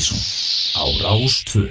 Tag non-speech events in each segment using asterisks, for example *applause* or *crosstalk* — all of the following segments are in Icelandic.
Partíson á Rástvö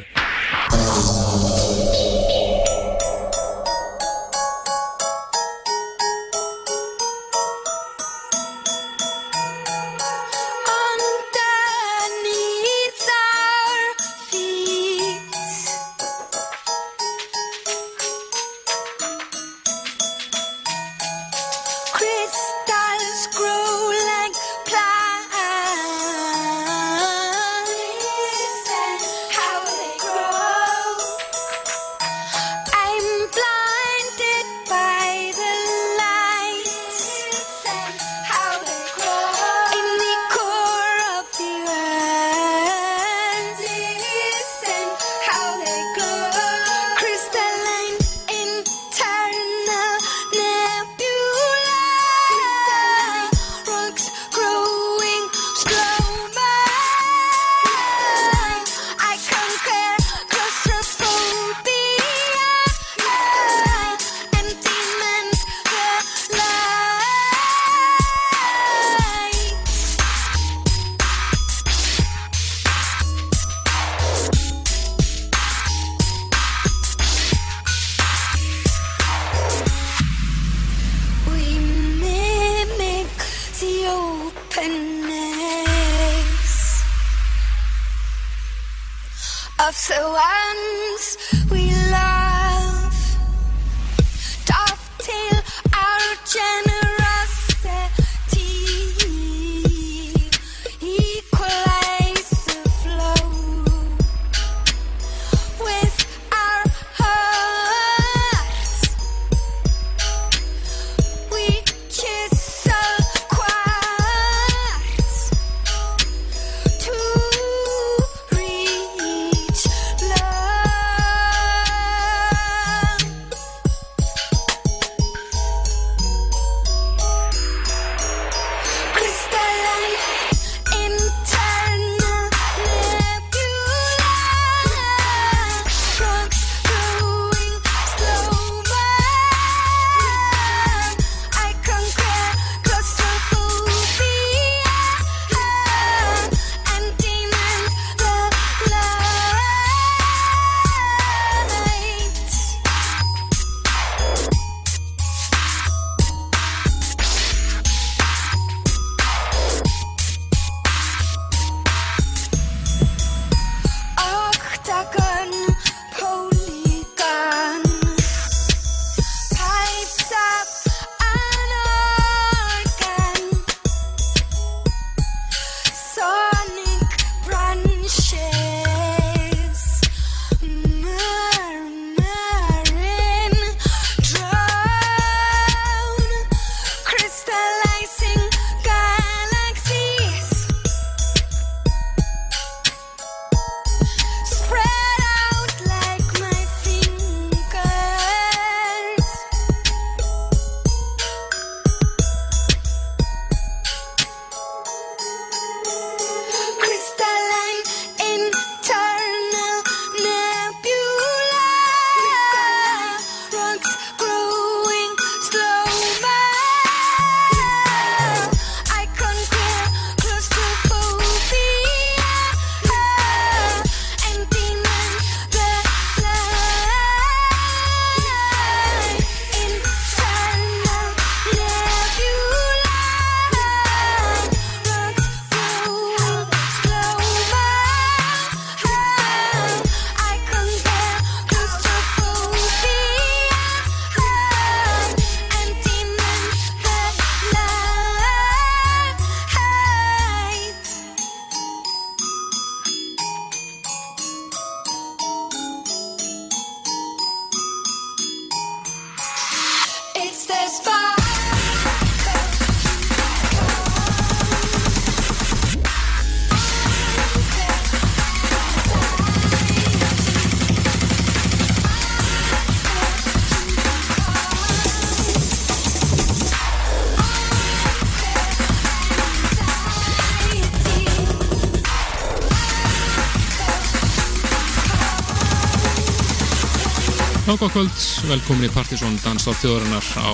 Gott kvöld, velkomin í Partisón Dansdótt þjóðarinnar á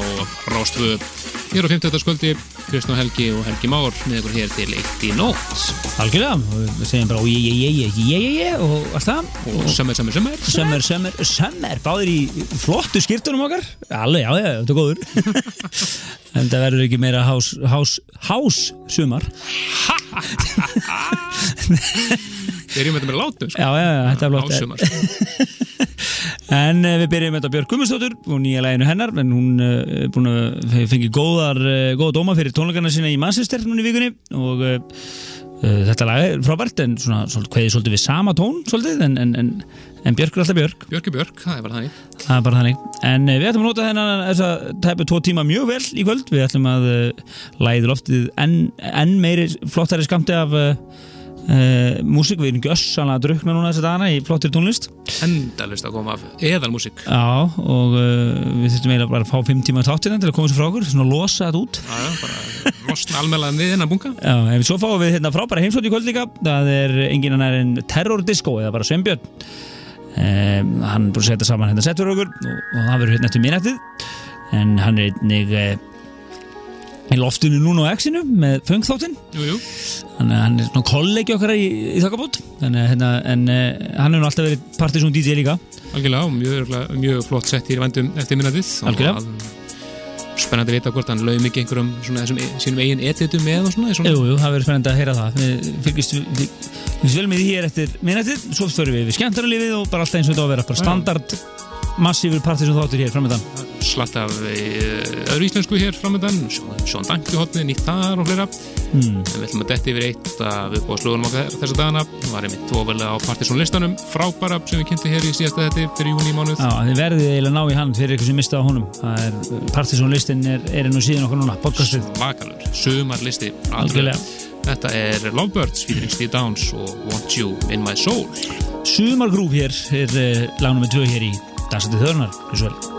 Rástvöðu. Hér á 50. skvöldi, Kristján Helgi og Helgi Már með ykkur hér til eitt í nótt. Algjörlega, og við segjum bara ég, ég, ég, ég, ég, ég, ég og allt það. Og sömmer, sömmer, sömmer Sömmer, sömmer, sömmer, báðir í flottu skýrtunum okkar. Alveg, já, já, þetta er góður. *laughs* En það verður ekki meira hás, hás, hás sumar. *laughs* Byrjum þetta með látum sko. Já, já, já, þetta er flott *laughs* En uh, við byrjum þetta Björg Gummistóttur og nýja læginu hennar en hún uh, er búin að fengi góðar, uh, góða dóma fyrir tónleikarna sína í Manchester núna í vikunni og uh, þetta lag er frábært en svona, svona kveði svolítið við sama tón svolítið en, en, en, en Björg er alltaf Björg Björk er Björk, það er bara þannig. Það er bara þannig. En við ætlum að nota þennan þess að tæpa tvo tíma mjög vel í kvöld. Við ætlum að uh, læði loftið enn en meiri flottari skamti af uh, uh, músík við erum gjössanlega drukna núna þessa dagana í flottir tónlist. Endalist að koma af eðalmúsík. Já, og uh, við þurfum eiginlega bara að fá fimm tíma þáttina til að koma sér frá okkur, svona losa þetta út. Já, já, bara losna almennlega við hennar bunga Já, en svo fáum við hérna frábæra heimsótt í kvöld líka, það er engin annar en Terror Disco eða bara Sveinbjörn. Um, hann búin að setja saman hérna sett fyrir okkur og, og það verður hérna eftir minnættið, en hann er einnig uh, í loftinu núna á X-inu með fengþáttinn. Þannig að hann er svona kollegi okkar í, í þokkabót, en, hérna, en uh, hann nú alltaf verið partysón DJ líka. algjörlega mjög, mjög flott sett í vandum eftir minnatið Algjörlega. Spennandi að vita hvort hann laum ekki einhverjum svona þessum e- sínum eigin editum með og svona, svona. Jú, jú, það verður spennandi að heyra það Við fylgist við, við, við vel með því hér eftir minnættið Svo förum við við skemmtarnalífið og bara alltaf eins og þetta á að vera bara standard massífur partys og þáttur hér framöndan slatt af e, öðru íslensku hér framöndan Sjón Dankihotni, nýtt þar og fleira. Hmm. en við ætlum að detti yfir eitt að við búum slúðunum okkar þessa dagana. Var einmitt ofalega á Partiðsson listanum frábæra sem við kynntum hér í síðasta þetta fyrir júni mánuð. Já, þið verðið eiginlega ná í hann fyrir ykkur sem mista á honum. Það er, partysónlistin er, er enn og síðan okkur núna, podcastið. Svakalur, Algjörlega. þetta er Lovebirds, featuring Steve Downs og Want You In My Soul. Sumargrúf hér er uh, lagnum með tvö hér í caso de Donald, que.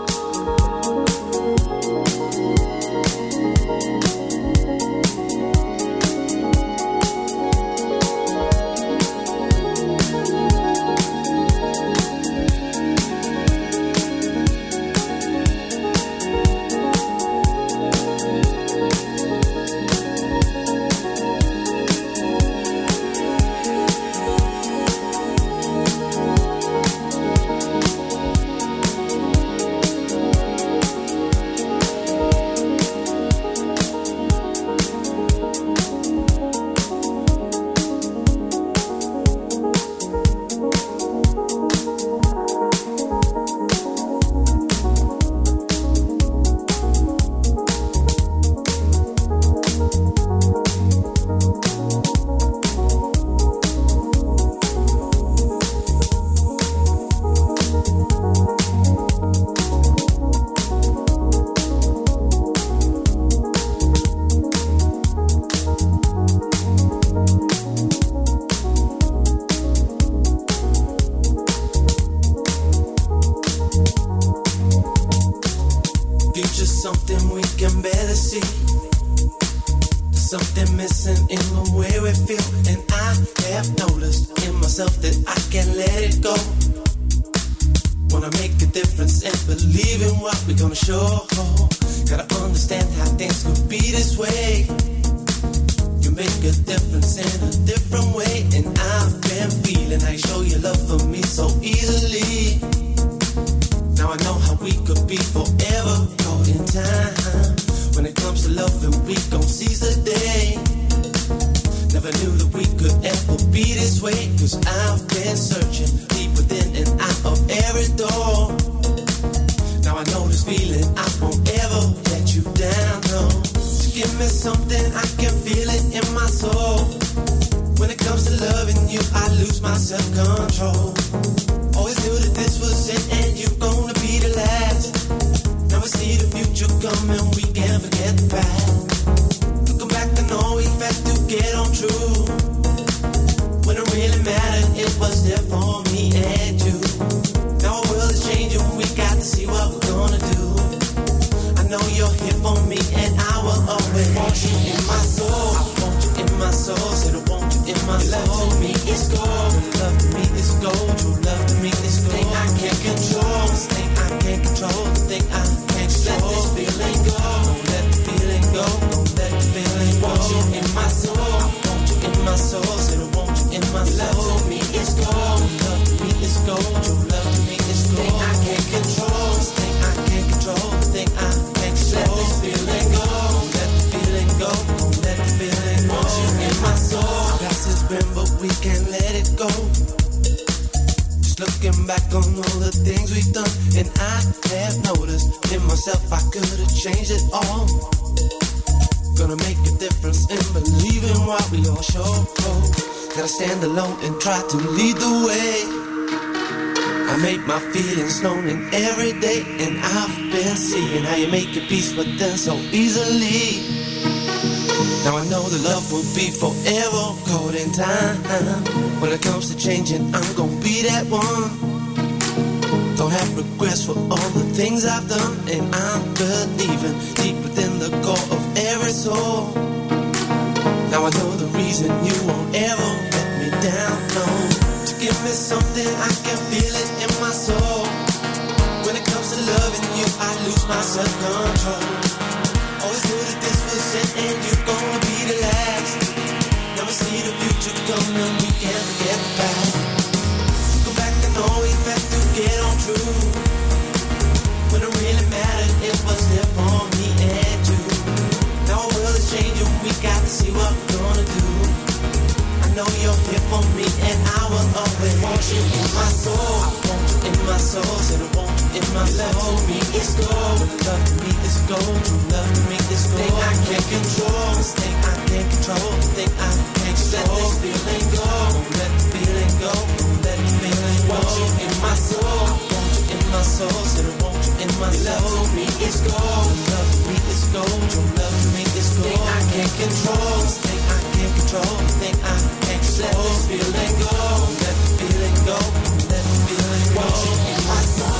Them so easily. Now I know the love will be forever caught in time. When it comes to changing, I'm gonna be that one. Don't have regrets for all the things I've done, and I'm believing deep within the core of every soul. Now I know the reason you won't ever let me down. No, give me something I can feel it in my soul. When it comes to loving you, I lose my self control. Knew that this was it, and you're gonna be the last. See the future coming, we can't. Go back always back to get on it really for me and you. Now world is changing, we got to see what we're gonna do. I know you're here for me, and I will always want you in my soul. I want you in my soul, you in my soul. It's gold. Love to me is gold. Love to me is gold. Thing I can't control. This thing I can't control. Thing I can't control. Let this feeling go. Let the feeling go. Let the feeling go. Want you in my soul. Want you in my soul. Said I want you in my soul. Love me is gold. Love me is gold. Love me is gold. Thing I can't control. This thing I can't control. Thing I can't control. Let this feeling go. Let the feeling go. Let the feeling go. Want you in my soul.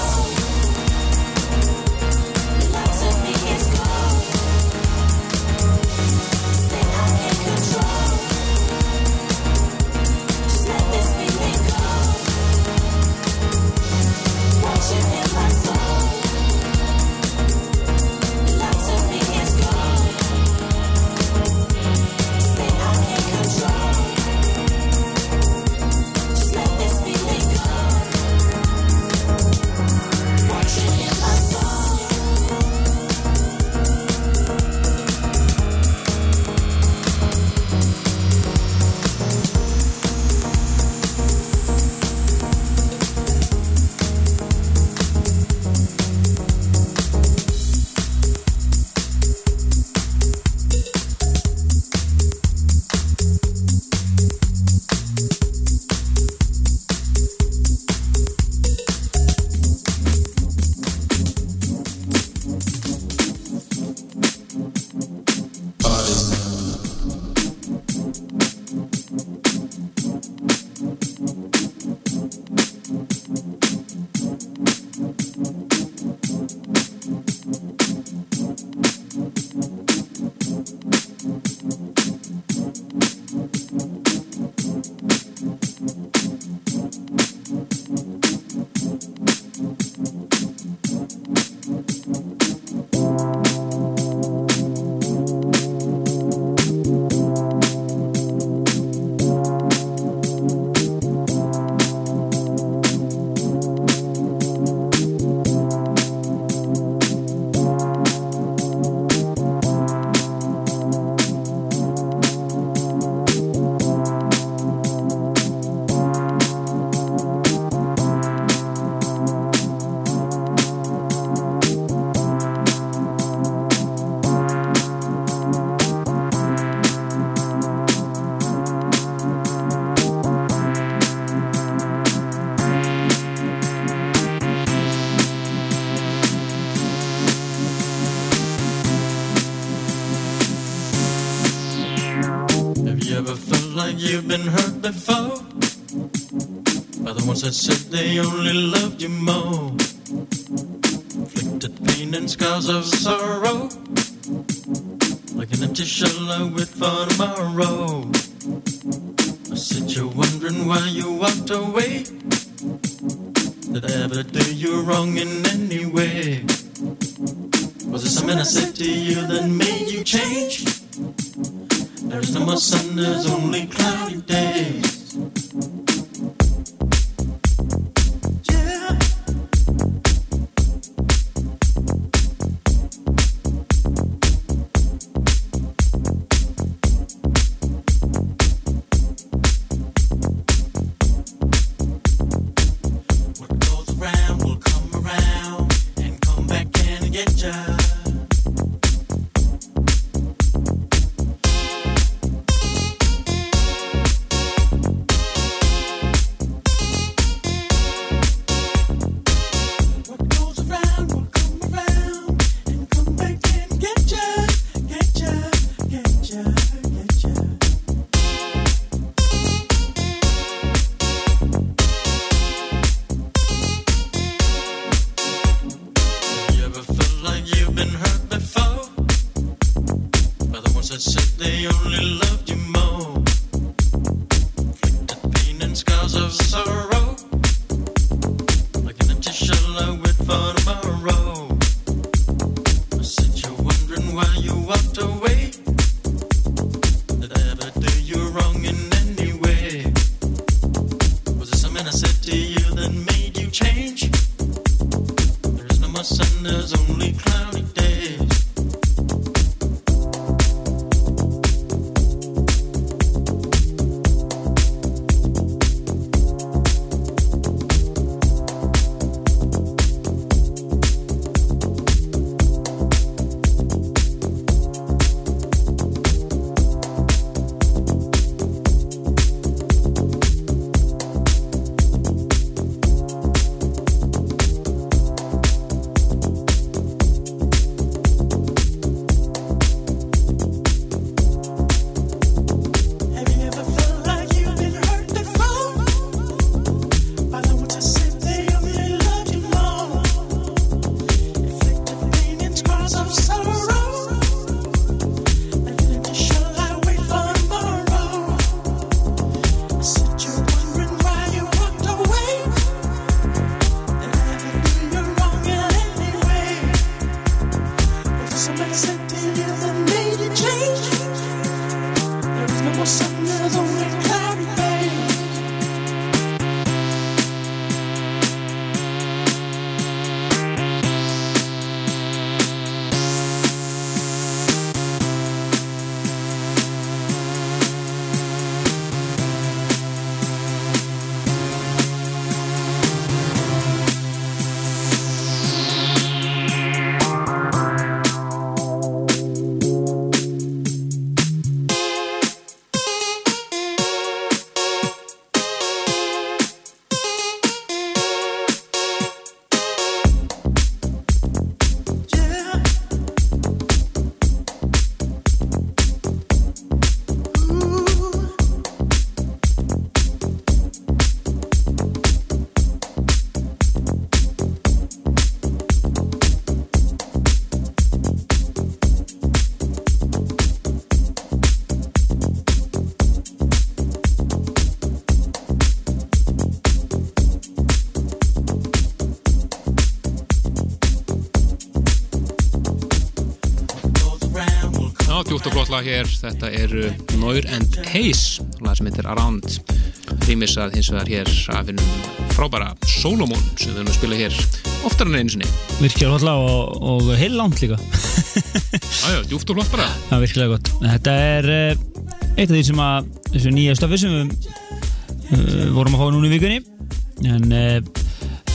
You've been hurt before? By the ones that said they only loved you more. Inflicted pain and scars of sorrow. Like an empty shell with for tomorrow. I said you're wondering why you walked away. Did I ever do you wrong in any way? Was it something I said to you that made you change? My sun is only cloudy. Lag hér, þetta er uh, Noir and Haze, lag sem heitir Around. Rýmisað hins vegar hér af hennum frábæra Solomon sem við höfum að spila hér oftar en einu sinni. Virkilega hotla og, og heil langt líka. *laughs* Já, já, djúpt og flott bara. Það er virkilega gott. Þetta er uh, eitt af því sem að þessu nýja stöfi sem við uh, vorum að fá núna í vikunni. En uh,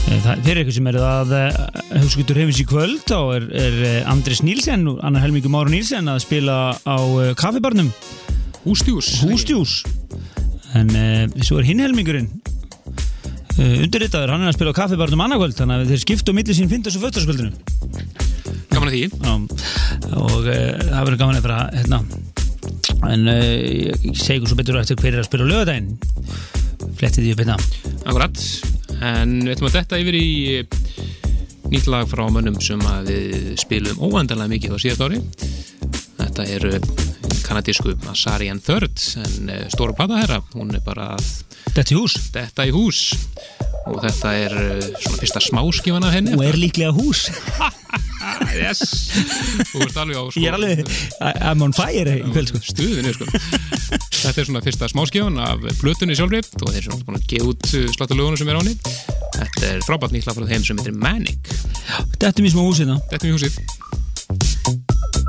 það, fyrir ykkur sem eru að uh, hugskuttur hefins í kvöld. Þá er, er uh, Andris Nílsen og annar helmingu Máru Nílsen að spila á kaffibarnum. Hústjús Hústjús en svo er hinn helmingurinn undirritaður, hann er að spila á kaffibarnum annarkvöld þannig að þeir skipta á milli sín fyndas og föttaskvöldinu Gaman að því. Já, og uh, það verður gaman að bara hérna. En uh, ég segi svo betur eftir hver er að spila á lögadaginn flettið því upp hérna. Akkurat, en við ætlum að detta yfir í nýtt lag frá mönnum sem við spilum óendalega mikið á síðast ári. Þetta er kanadísku Asarian Third en eh, stóra plata herra, hún er bara Þetta í hús. detta í hús. Og þetta er eh, svona fyrsta smáskifan af henni. Og er líklega hús *laughs* yes. Þú ert alveg á sko, Ég er alveg, I'm on fire í kvöld sko. Stuðinu sko. Þetta er svona fyrsta smáskifan af plötunni sjálfri. Og þeir eru búin að gefa út sláttu lögunum sem er áni Þetta er frábært nýtt lag frá þeim sem heitir Manic. Þetta er mér smá húsið þá. Þetta er mjög húsið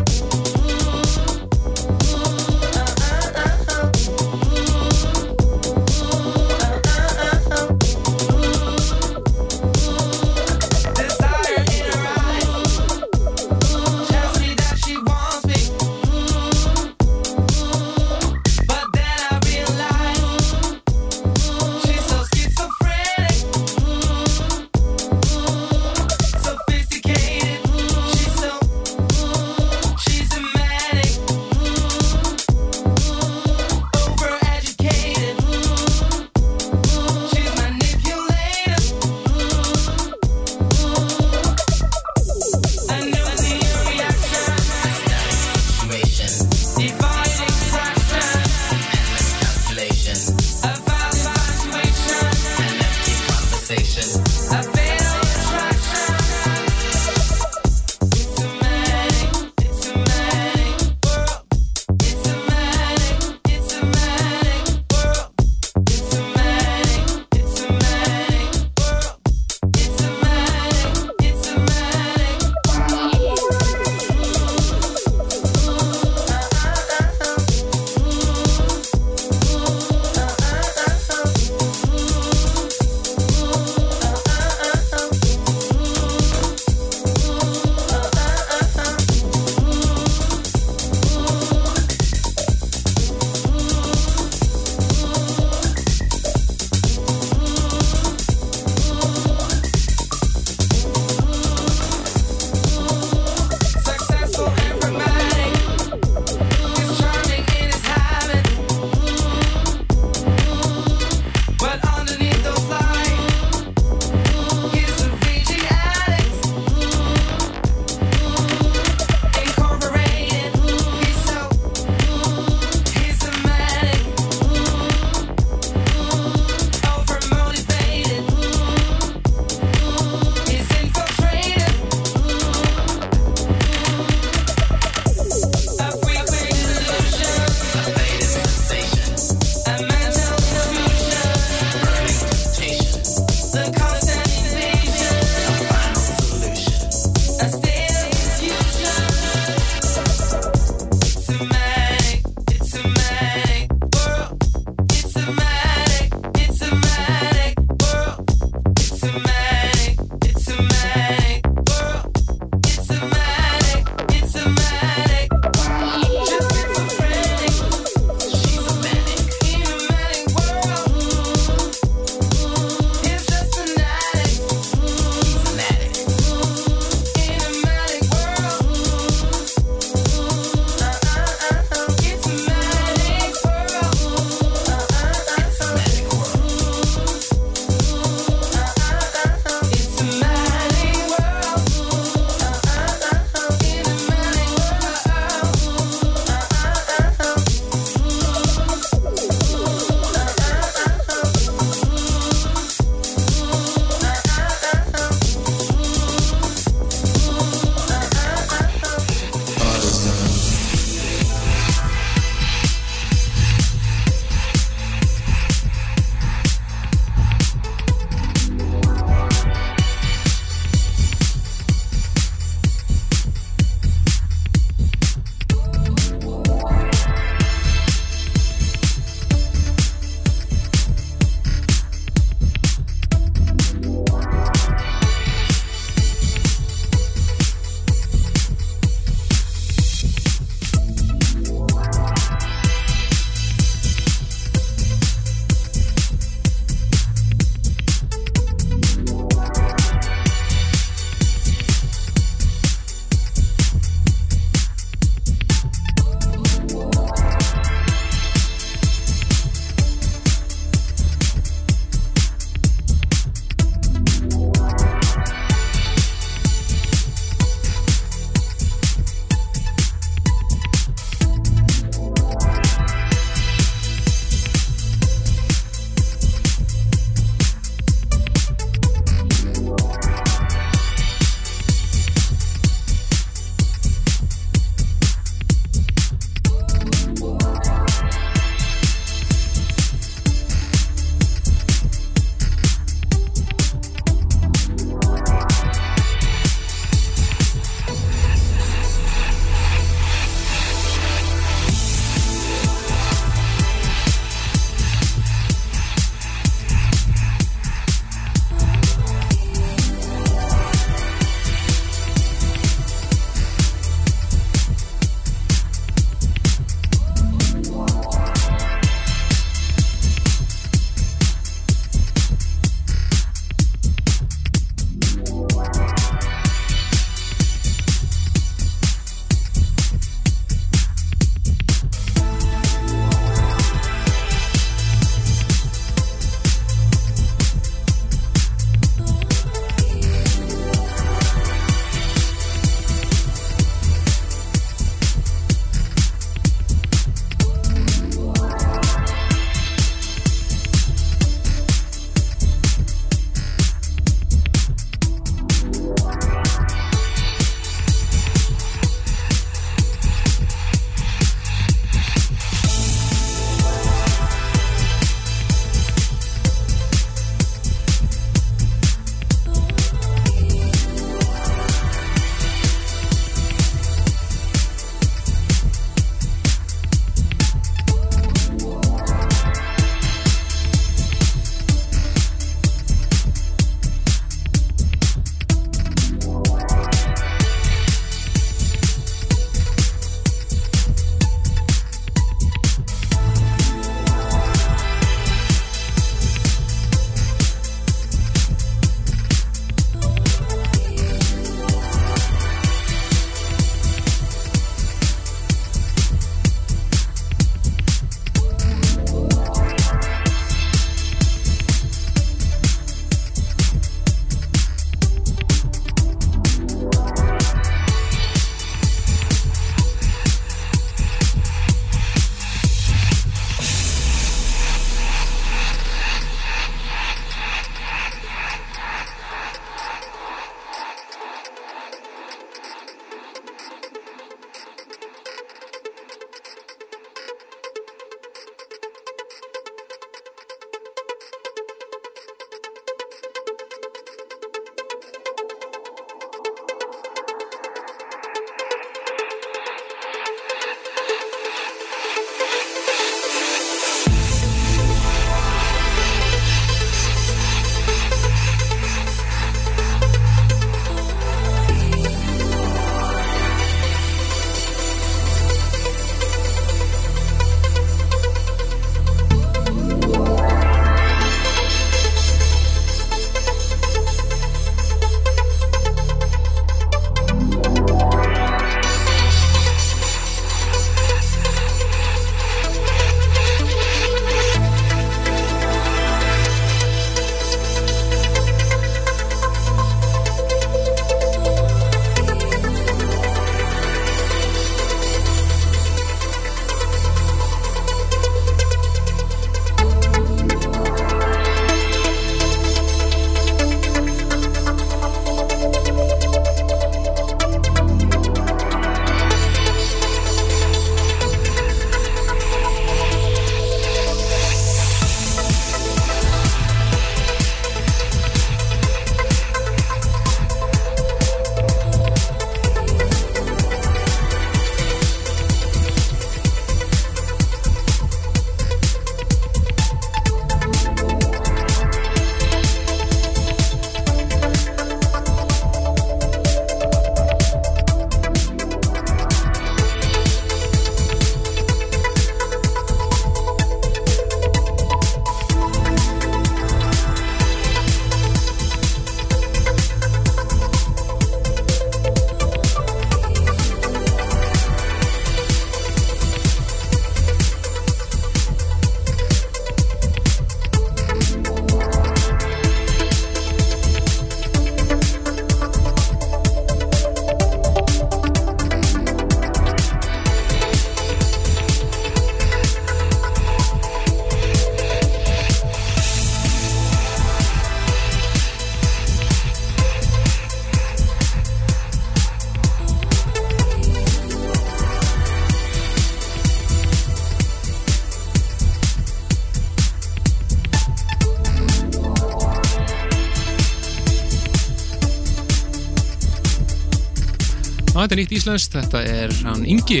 þetta er nýtt íslenskt, þetta er hann Ingi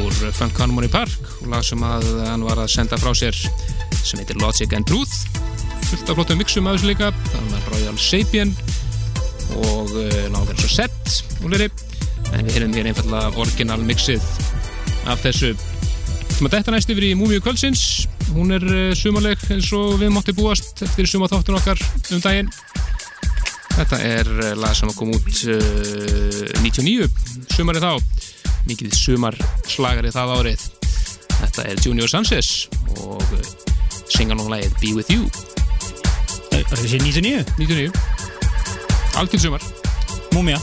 úr Funk Harmony Park og lag sem að hann var að senda frá sér sem heitir Logic and Truth fullt af flottum mixum þessu líka það var Royal Sapien og uh, lágar svo set og liri en við erum hér einfallega orginal mixið af þessu. Að detta næst yfir í Múmiu Kvöldsins. Hún er uh, sumarleg eins og við mátti búast eftir sumaþáttun okkar um daginn þetta er uh, lag sem að kom út uh, 99 sumarið þá. Mikið sumar slagari það árið. Þetta er Junior Sanchez og uh, syngan hún lagið Be With You. Það er þessi 99 99 algjörð sumar. Múmia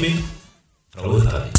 mín frá upphafi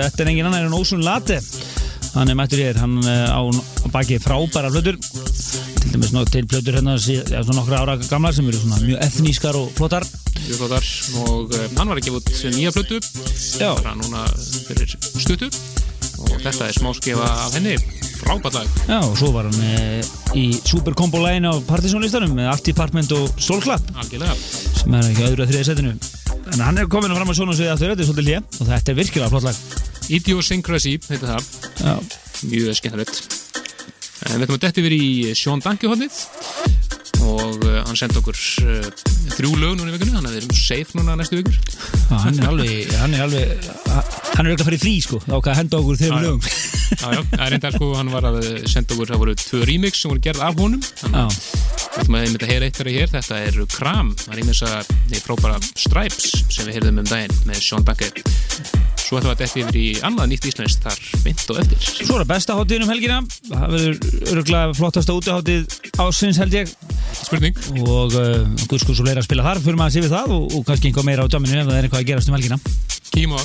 þetta er engin annar en Ósun Late. Hann er mættur hér, hann eh, á baki frábæra flötur til dæmis til flötur hérna svona nokkru ára gamla sem eru svona mjög etnískar og flottar. Mjög flottar. Og eh, hann var ekki út sem nýja flötu það var hann núna fyrir stuttu. Og þetta er smáskefa af henni. Frábært lag. Já, og svo var hann e, í superkombo lægin á partysónlistanum með Artipartment og Solklapp sem er ekki öðru að þriðja setinu en hann er komin fram að svona og segja að þau þetta er svolítið hlið og þetta er virkilega flott lag. Idiosyncrasy, heitir það. Já. mjög skemmtilegt. En við ætlum að detti verið í Sean Danke hodnið og uh, hann sendi okkur uh, þrjú lög núna í vikunni þannig að við erum safe núna næstu vikur. Ah, hann er alveg hann er alveg hann er ekki að fara í frí sko. Þá kan henda okkur þeim ah, lögum. Jájá, það er reyndar sko hann var að senda okkur það voru tvö remix sem voru gerð af honum. Þannig að við myndum að heyra eitt fyrir hér. Þetta er Kram það er einmitt þessar frábæra Stripes sem við heyrðum um daginn með Sean Duncan svo ætlum við að detta yfir í annað nýtt Íslands þar mynd og eftir. Svo er það besta hátíðin um helgina. Það verður öruglega flottast á útahátíð ásins held ég. Spurning. og uh, Guð sko svo fleira að spila þar. Fyrir maður að sé við það og, og kannski einhvað meira á döminu ef það er eitthvað að gerast um helgina. Kíkjum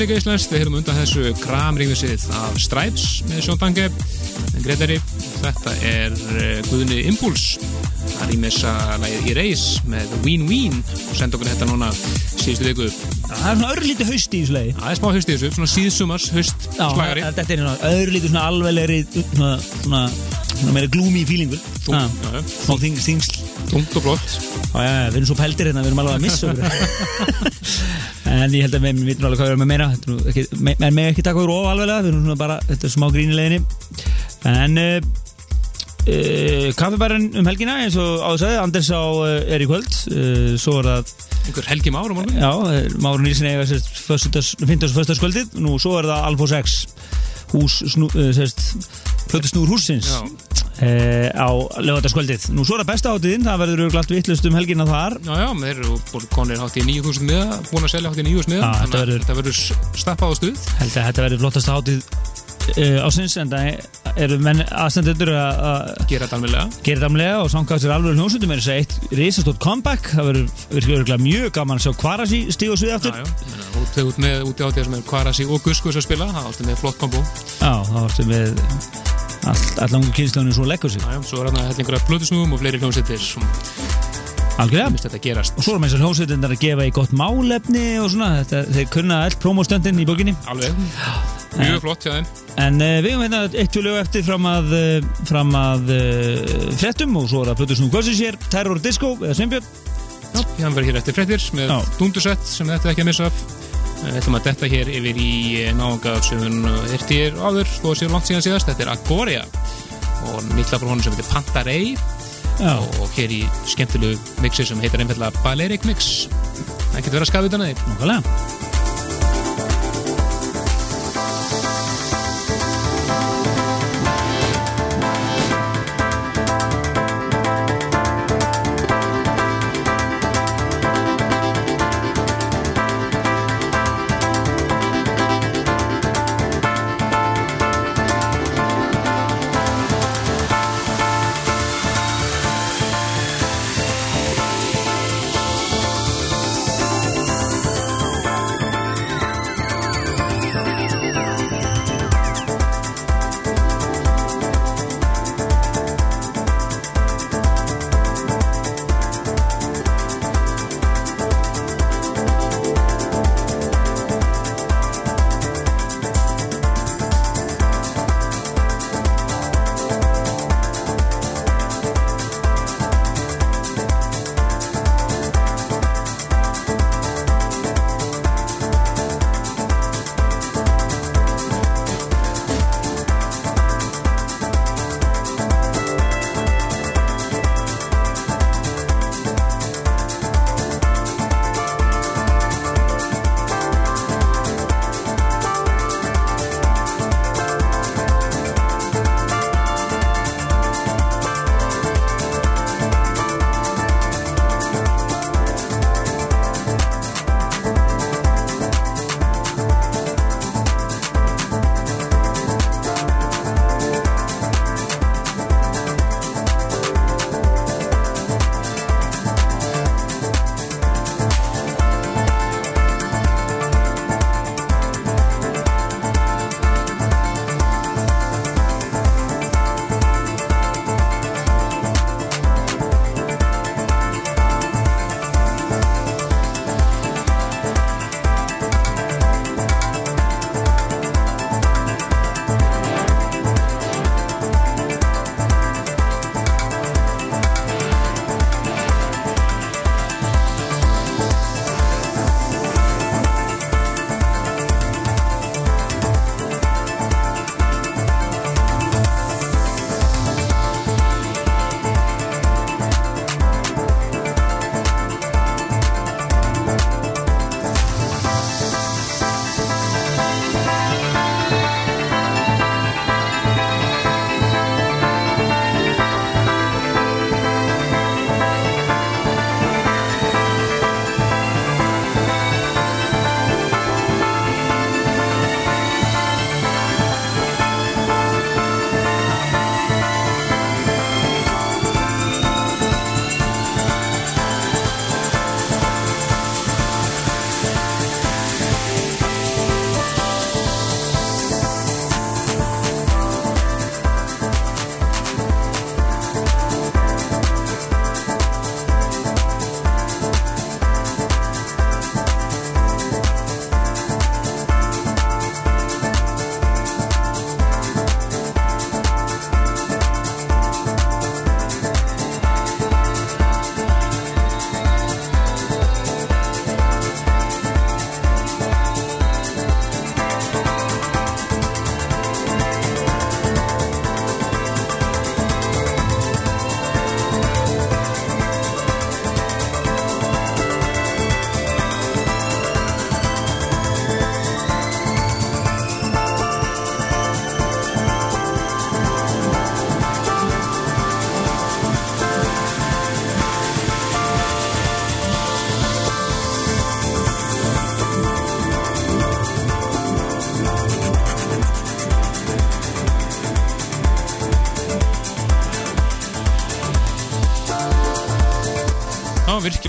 Líka íslenskt, við höfum undan þessu kramrýmisið af Stripes með Sjón Dange, Gretari. Þetta er eh, Guðni Impuls, það rýmisa lagið í reis með Ween Ween og senda okkur þetta núna síðustu viku. Það er svona örlítið haust í þessu lagi Það er smá haust í þessu, svona síðsumars haust Já, slagari. þetta er svona örlítið svona alveglegri svona, svona, svona meira Þung, Já. já, já. Smá þing, þingsl Tungt og flott. Já, já, já, við erum svo pældir hérna, við erum alveg að missa okkur *laughs* En ég held að við vitum alveg hvað við erum að meina Þetta er nú ekki, En taka okkur of alveglega Við erum svona bara, þetta er smá grín í leiðinni En uh, uh, Kaffibærin um helgina eins og áður sagði, Anders á uh, er í kvöld Svo er það, Einhver helgi mára morgun. já, eh, Máru Nýlsson eiga sérst 15. og 1. kvöldið Nú, svo er það Alfos X Hús, snú, sérst Plötusnúr húsins Já. Uh, á lögataskvöldið. Nú svo er það besta hátíðin, það verður glatt vittlust um helgina þar. Já, já, þeir eru konir hátt í 9.000 miða, búin að selja hátt í 9.000 miða, þannig að þetta verður stappað á stuð. Held að þetta verður flottasta hátíð uh, ásins, en það eru menn aðstendur að Gera þetta alveg og samkvæmt sér alveg hljónsundum er þess að eitt risastótt comeback, það verður mjög gaman að sjá Kvarasi stíg og svið aftur. þú tegð út með úti hátíðar sem er Kvarasi og Guskus að spila, það er alltaf með flott kombo. Já, það varstu með all, allan kynnslunum svo leggur. Já, já, svo er hérna hellingur af blöðusnúum og fleiri hljómsveitir sem Algjörlega. Og svo erum þessar hljónsveitindar að gefa í gott málefni og svona, þetta, þeir kunna allt promostöndin í bókinni. Alveg, mjög flott hjá þeim. En uh, við höfum hérna eitt tjólu eftir fram að, uh, fram að uh, fréttum og svo er það Plutusnú Kvölsins hér, Terror Disco eða Sveinbjörn. Já, hann verður hér eftir fréttir með dundusett sem þetta ekki að missa af. Við ætlum að detta hér yfir í náanga sem hún hirti hér áður, þó að séu langt síðan síðast. Þetta er Agoria og nýtt lag frá honum sem heitir Pantarei Já, og hér í skemmtilegu mixi sem heitir einfallega Balearic Mix. Það getur verið að skafa utan að þig.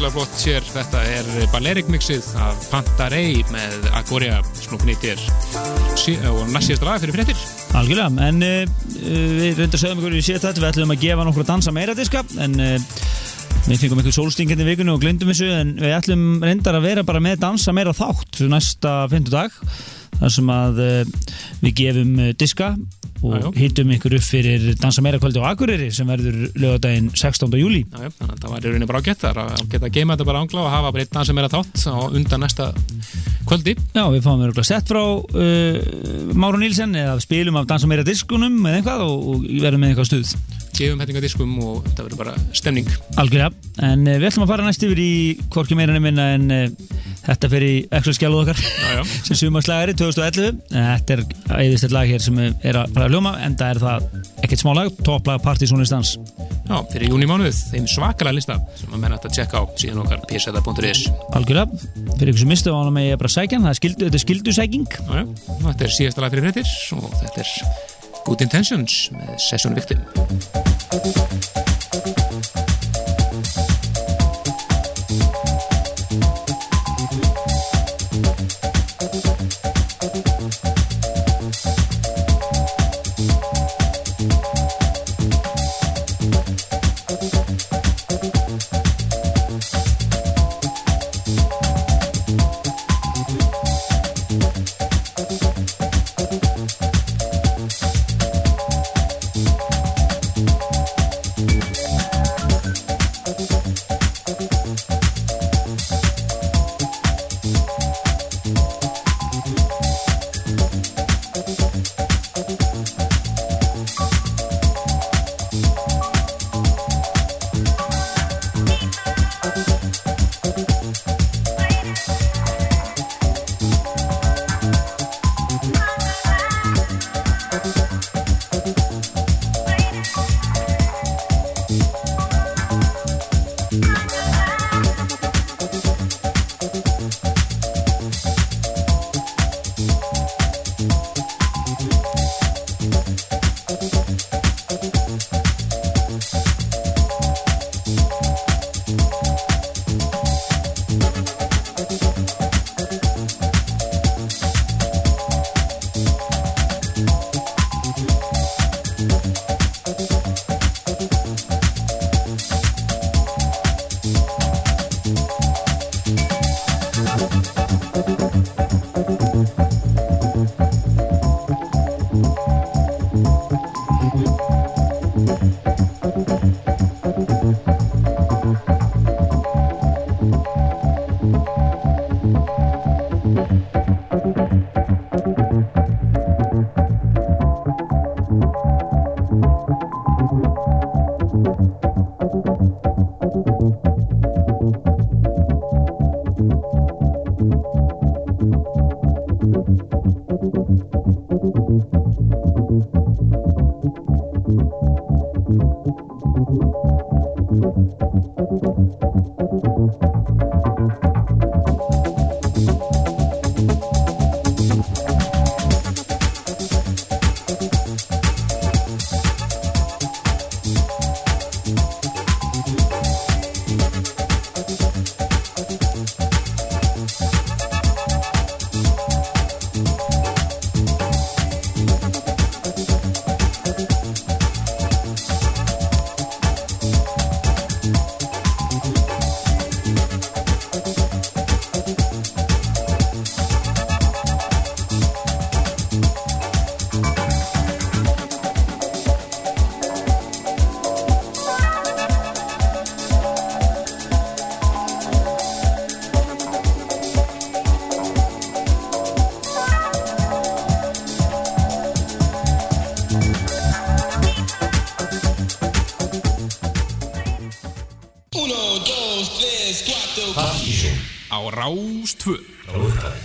Virkilega flott sér, þetta er Balearic mixið af Pantarei með Agoria snúknýttir og næstjast lag fyrir fréttir. Algjörlega, en uh, við reyndar sögum ykkur í síðan þetta, við ætlum að gefa nokkur að dansa meira diska, en uh, við fengum ykkur sólstingandi vikunni og glindum þessu, en við ætlum reyndar að vera bara með dansa meira þátt næsta fyndudag, þar sem að uh, við gefum diska og hittum ykkur upp fyrir dansa meira kvöldi á Akureyri sem verður lögadaginn 16. júli. Já, að það var í rauninni bara ágætt þar að geta að geima þetta bara ángla og hafa bara einn dans sem er að þátt á undan næsta kvöldi. Já, við fáum örgulega sett frá uh, Máru Nílsen eða spilum af dansa meira diskunum eða eitthvað og, og verðum með eitthvað stuð. Gefum hettingadiskum og þetta verður bara stemning. Algjörlega, en uh, við ætlum að fara næst yfir í hvorki meira nefnina en uh, þetta fer í exoskjáluð okkar Já, já. *laughs* sem sumarslagari 2011 Þetta er æðislegt lag hér sem er að að hljóma en það er það ekkert smá lag, topplag Partysónistans Já, fyrir júni mánuð, þeim svakalega lista sem að menna þetta að checka á síðan okkar pseta.is. Algjörlega, fyrir ykkur sem mistu á hann með ég bara sækja hann, það er skildu, þetta er skildusæking Já, þetta er síðasta lag fyrir fréttir og þetta er Good Intentions með Session Victim. Á Rás 2. frá upphafi.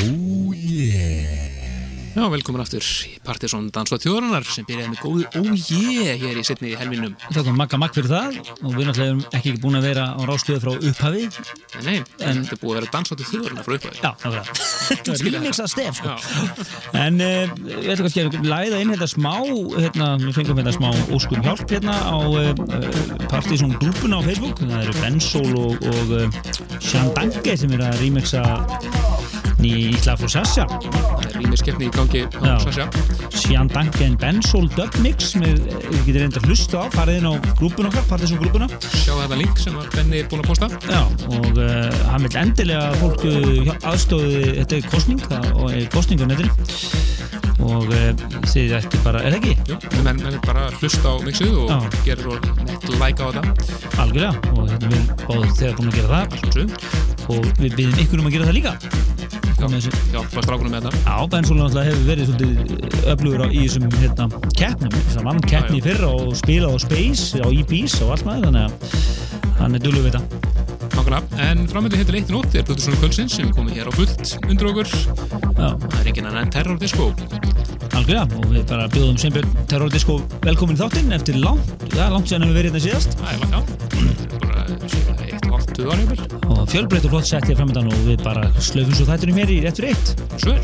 Oh yeah Já, velkomin aftur í Partiðsson Dans og Þjóðarinnar sem byrjaði með góðu ójé hér í setni helminum. Þakka makka makk fyrir það og við náttúrulega erum ekki búin að vera á rástöðu frá upphafi Nei, nei, en þetta er búið að vera Dans og Þjóðarinnar frá upphæði. Já, nákvæmlega *laughs* Remix að stef sko. En uh, við ætlum kannski að læða inn þetta smá hérna, við fengum þetta smá óskum hjálp hérna á uh, Partizón grúpuna á Facebook það eru Bensol og, og uh, Shandange sem eru að remixa frá Sasha það er rýmiskeppni í gangi á Já. Sasha. Shandange en Bensol Dub Mix sem við getum reynda að hlusta á farið inn á grúpuna okkar, Partizón grúpuna Sjá þetta link sem Benni búin að posta. Já, og uh, hann vil endilega að fólk uh, aðstóði, þetta er kostning og er kostning á netinu og uh, þið ætti bara, er það ekki? Jú, menn, er bara að hlusta á mixið og Já. gerir og like á þetta. Algjörlega, hérna við báðum þegar búin að gera það og við byrjum ykkur um að gera það líka. Hjálpa strákunum með þetta. Já, Bensóla náttúrulega hefur verið svolítið öflugur á, í þessum hérna, keppnum. Þess að vann keppni í fyrra og spila á Space á EBS og allt maður þannig að hann er dullu við þetta. Nákvæmlega, en framöndu hittir eitt nótt er Plutusson Kvöldsins sem komið hér á fullt undir okkur. Já, Það er enginn annan en Terror Disco. algjörlega. Og við bara bjóðum Sveinbjörn Terrordisco velkomin í þáttinn eftir langt, já, langt síðan hefur verið hérna síðast. Það er langt, já. Eitt og tuð árið vel. og fjölbreytt og flott sett hér framöndan og við bara slöfum svo þættunum hér í rétt fyrir eitt Svo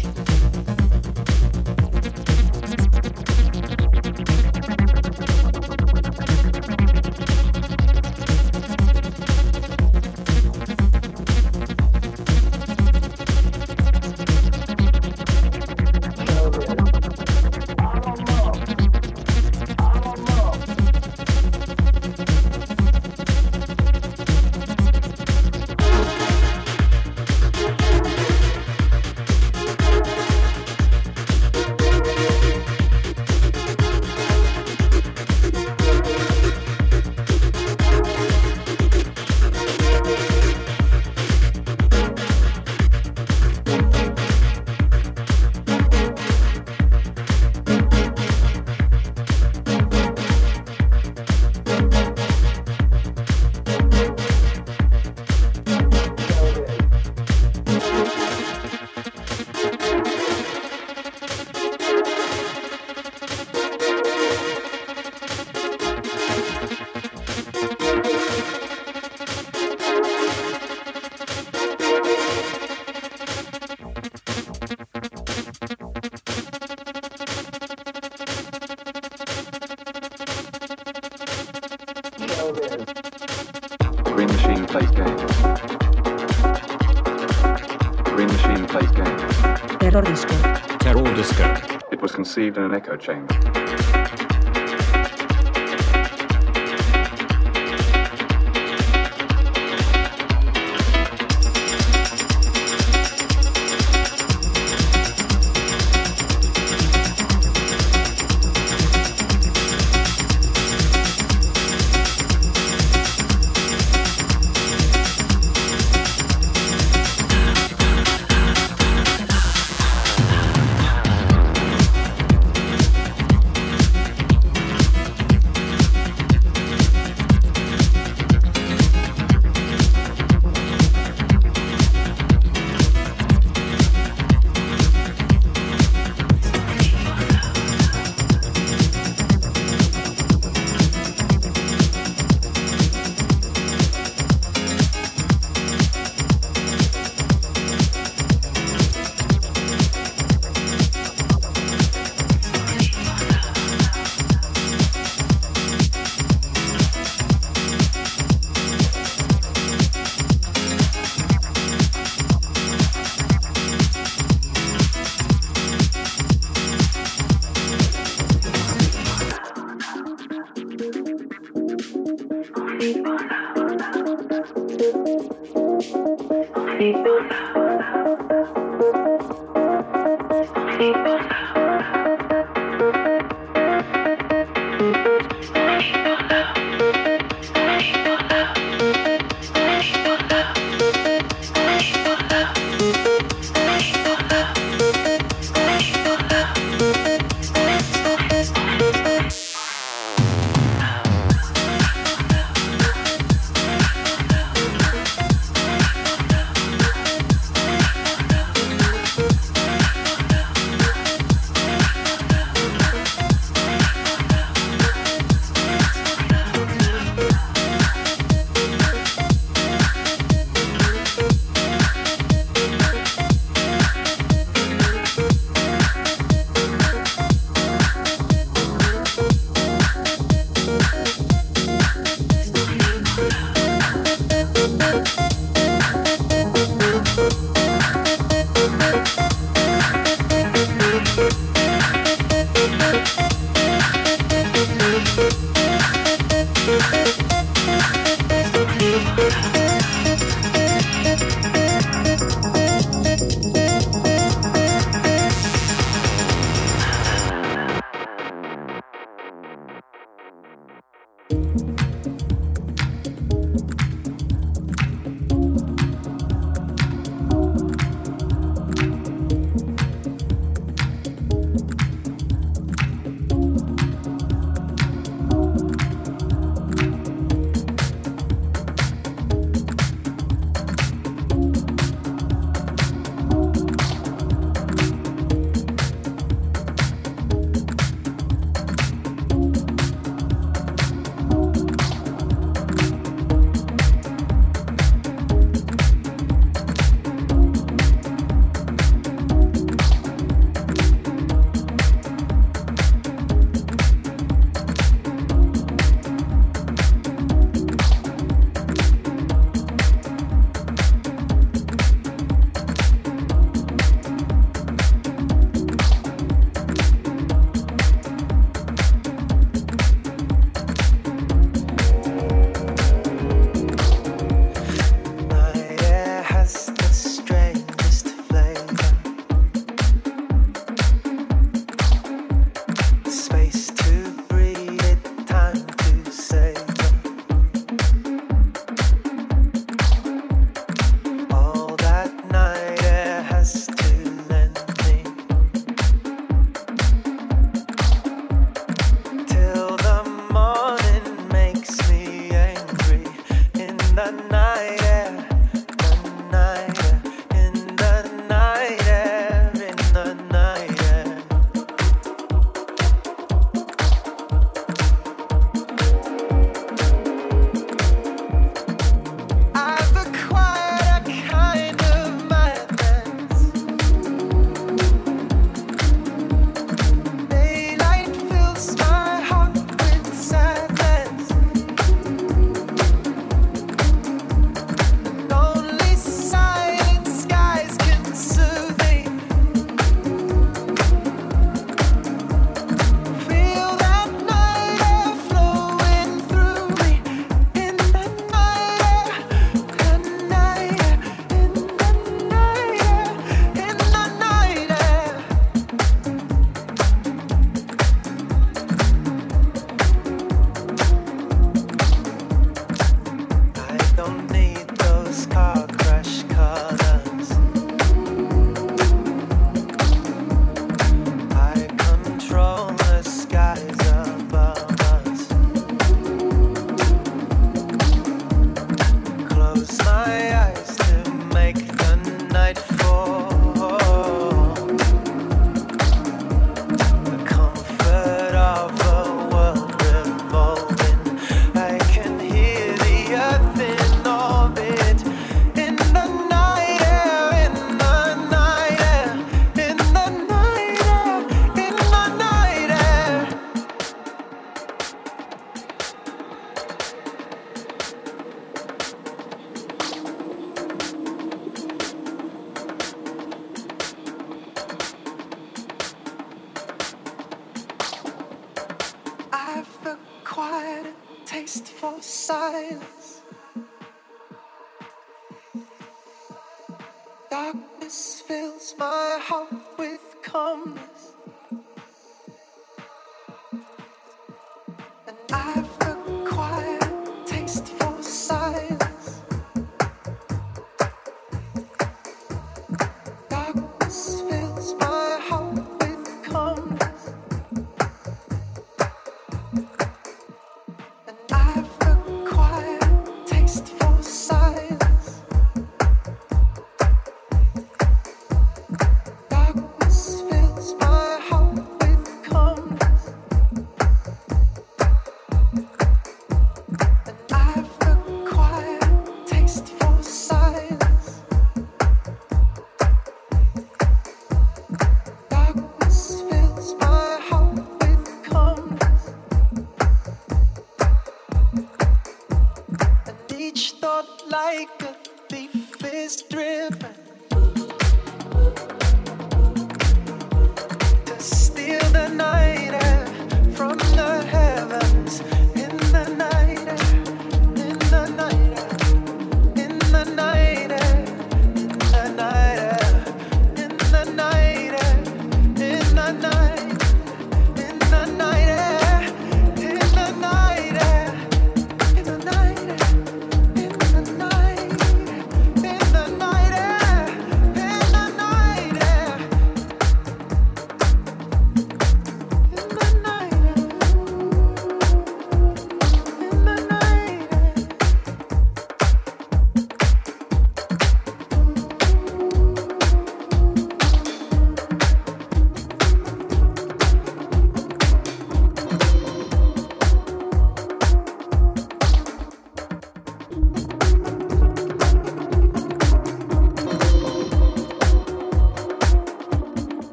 In an echo chamber.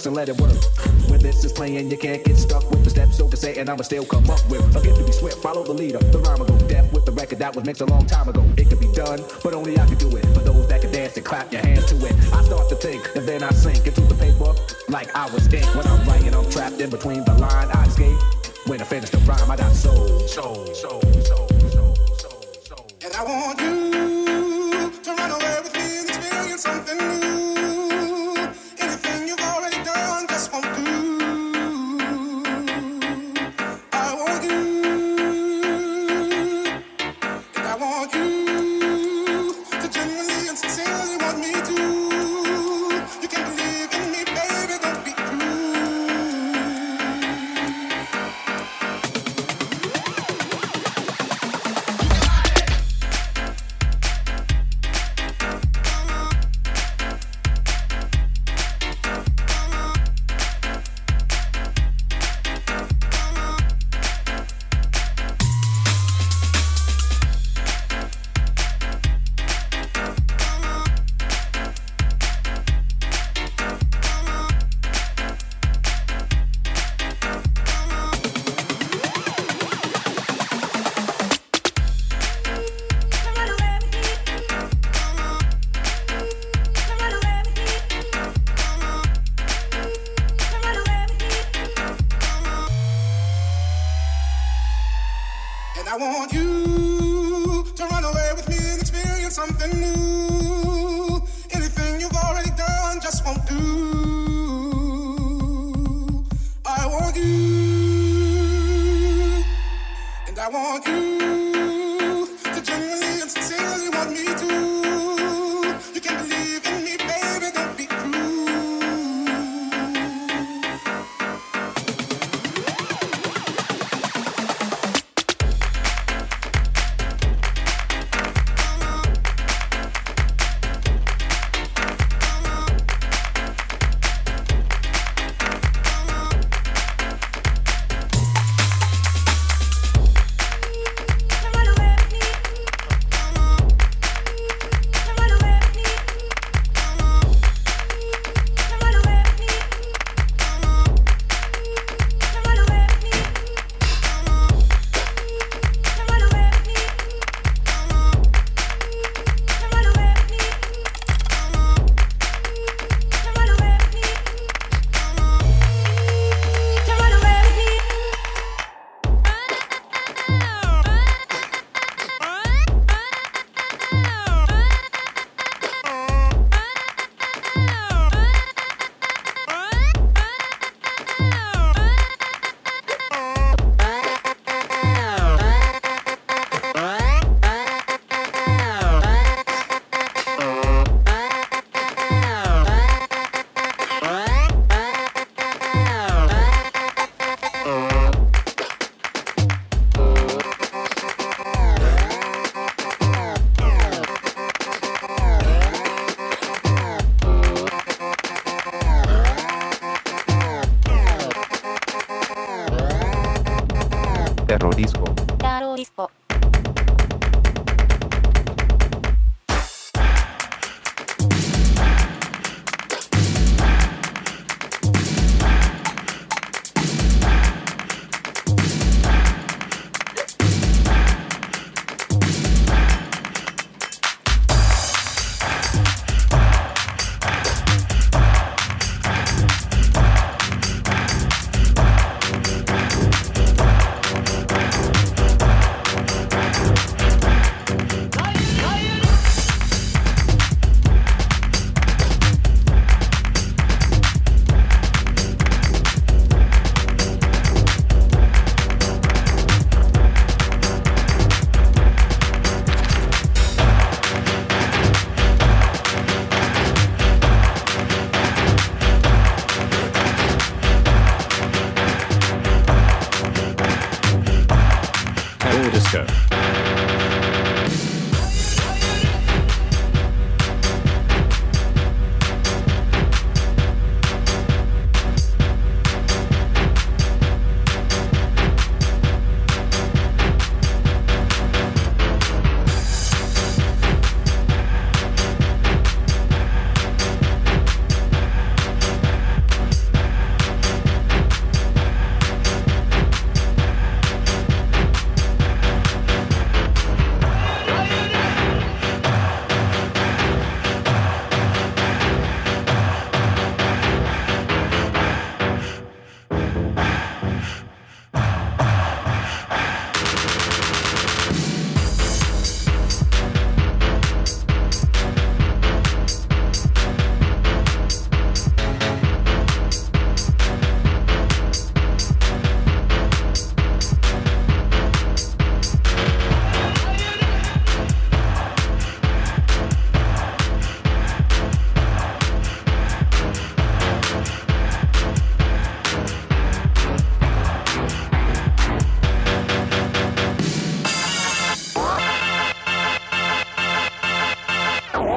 Reflex and let it work. When this is playing, you can't get stuck with the steps, so to say, and I'ma still come up with a to be swift. Follow the leader, the rhyme will go deaf with the record that was mixed a long time ago. It could be done, but only I can do it. For those that can dance and clap your hands to it, I start to think, and then I sink into the paper like I was ink. When I'm writing, I'm trapped in between the line. I escape. When I finish the rhyme, I got soul, soul, soul,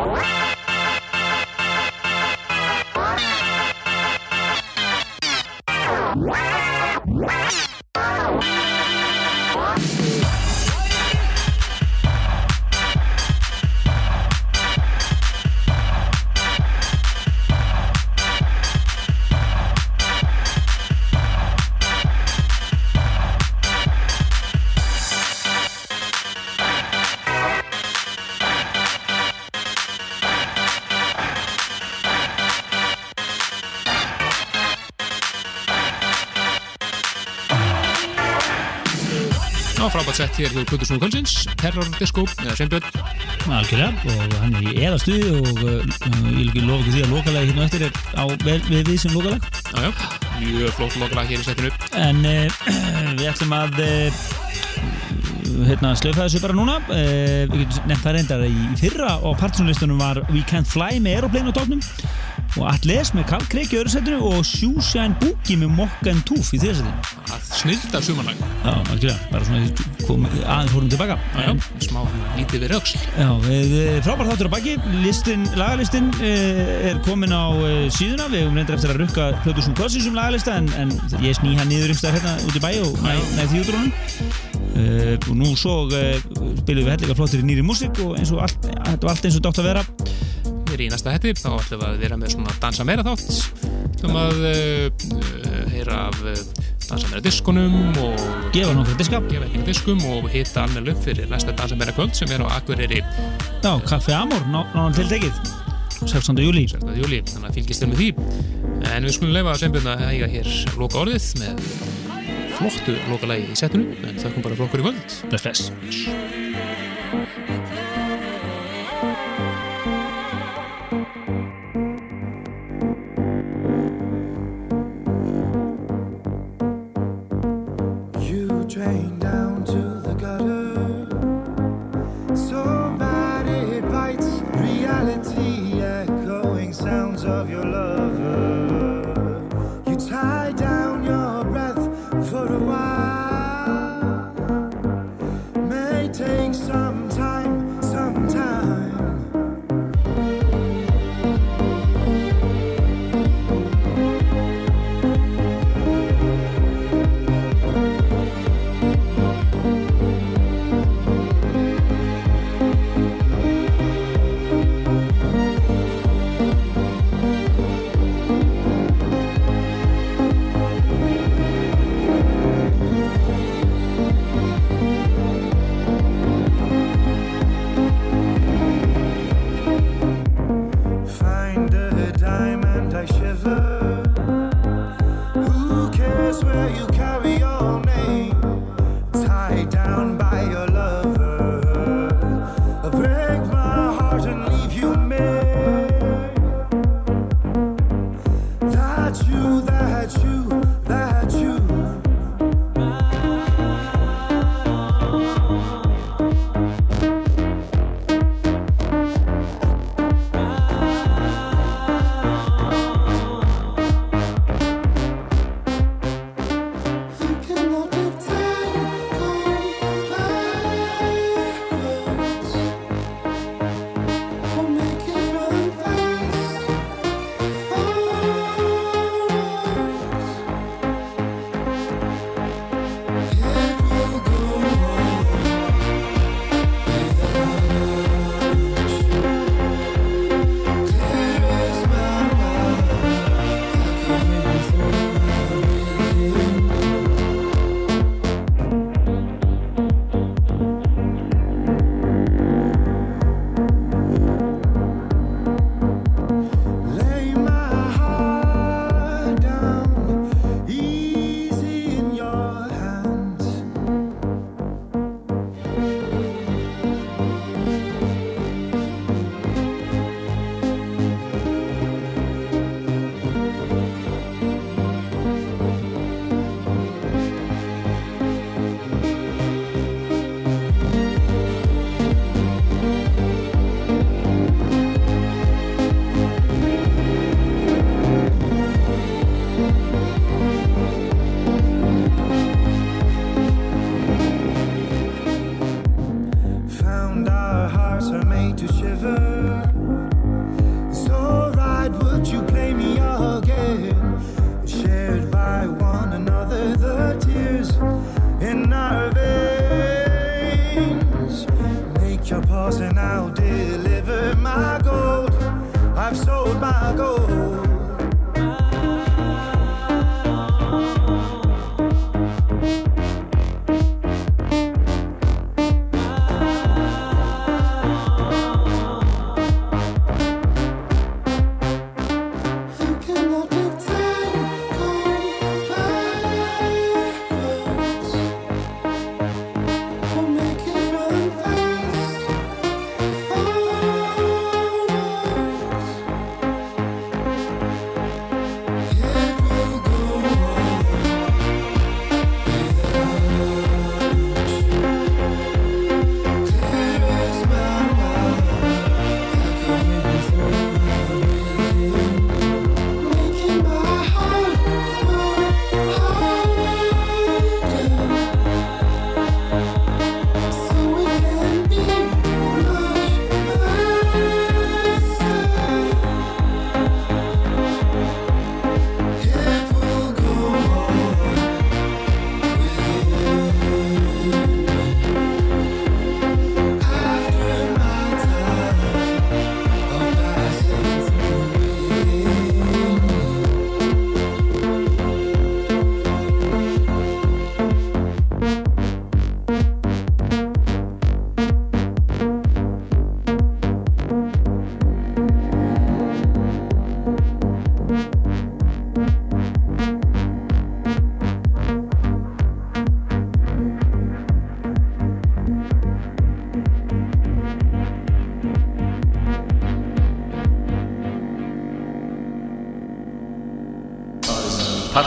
Wow. Sett hér hjá Plutusnúðu Kvöldsins, Terror Disco, eða Sveinbjörn. Algjörlega og hann er í eða stuði og uh, ég lofa ekki því að lokalagi hérna eftir er á við við sem lokalag Já, já, mjög flott lokalag hér í settinu. en uh, *clears throat* við ætlum að uh, hérna slöfa þessu bara núna við getum nefnt það reyndar í fyrra og partysónlistunum var We Can't Fly með Aeroplane á tóknum og Atles með Carl Craig í öðru setinu og Shoeshine Boogie með Mock and Tooth í þriða setinu Að snilda sumanlag. Já, algjörlega, bara svona aðeins fórum tilbaka. Já, smá lítið við rauksl. Já, við, eh, frábær þáttur á baki. Listin, lagalistin uh, er komin á uh, síðuna, við höfum reyndar eftir að rukka Plötusum Kossins um lagalista en, en ég sný hann niður einhverstað hérna út í bæ og næ, næ því út úr honum uh, og nú svo uh, spilum við hellega flottir í nýri músík og eins og allt, þetta var allt eins og dátt að vera. Hér í næsta hætti, þá ætlum við að vera með svona dansa meira þátt. Ætlum að uh, heyra af dansa meira diskonum og gefa nokkra diska gefa ekki diskum og hitta almenna upp fyrir næsta dansa meira kvöld sem er á Akureyri Já, Kaffi Amor, ná, náðan tiltekið 16. júli 16. júli, þannig að fylgist þér með því en við skulum leifa Sveinbjörn að eiga hér loka orðið með flottu lokalagi í setinu en þakkum bara flokkur í kvöld Bless, bless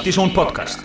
Partizón podcast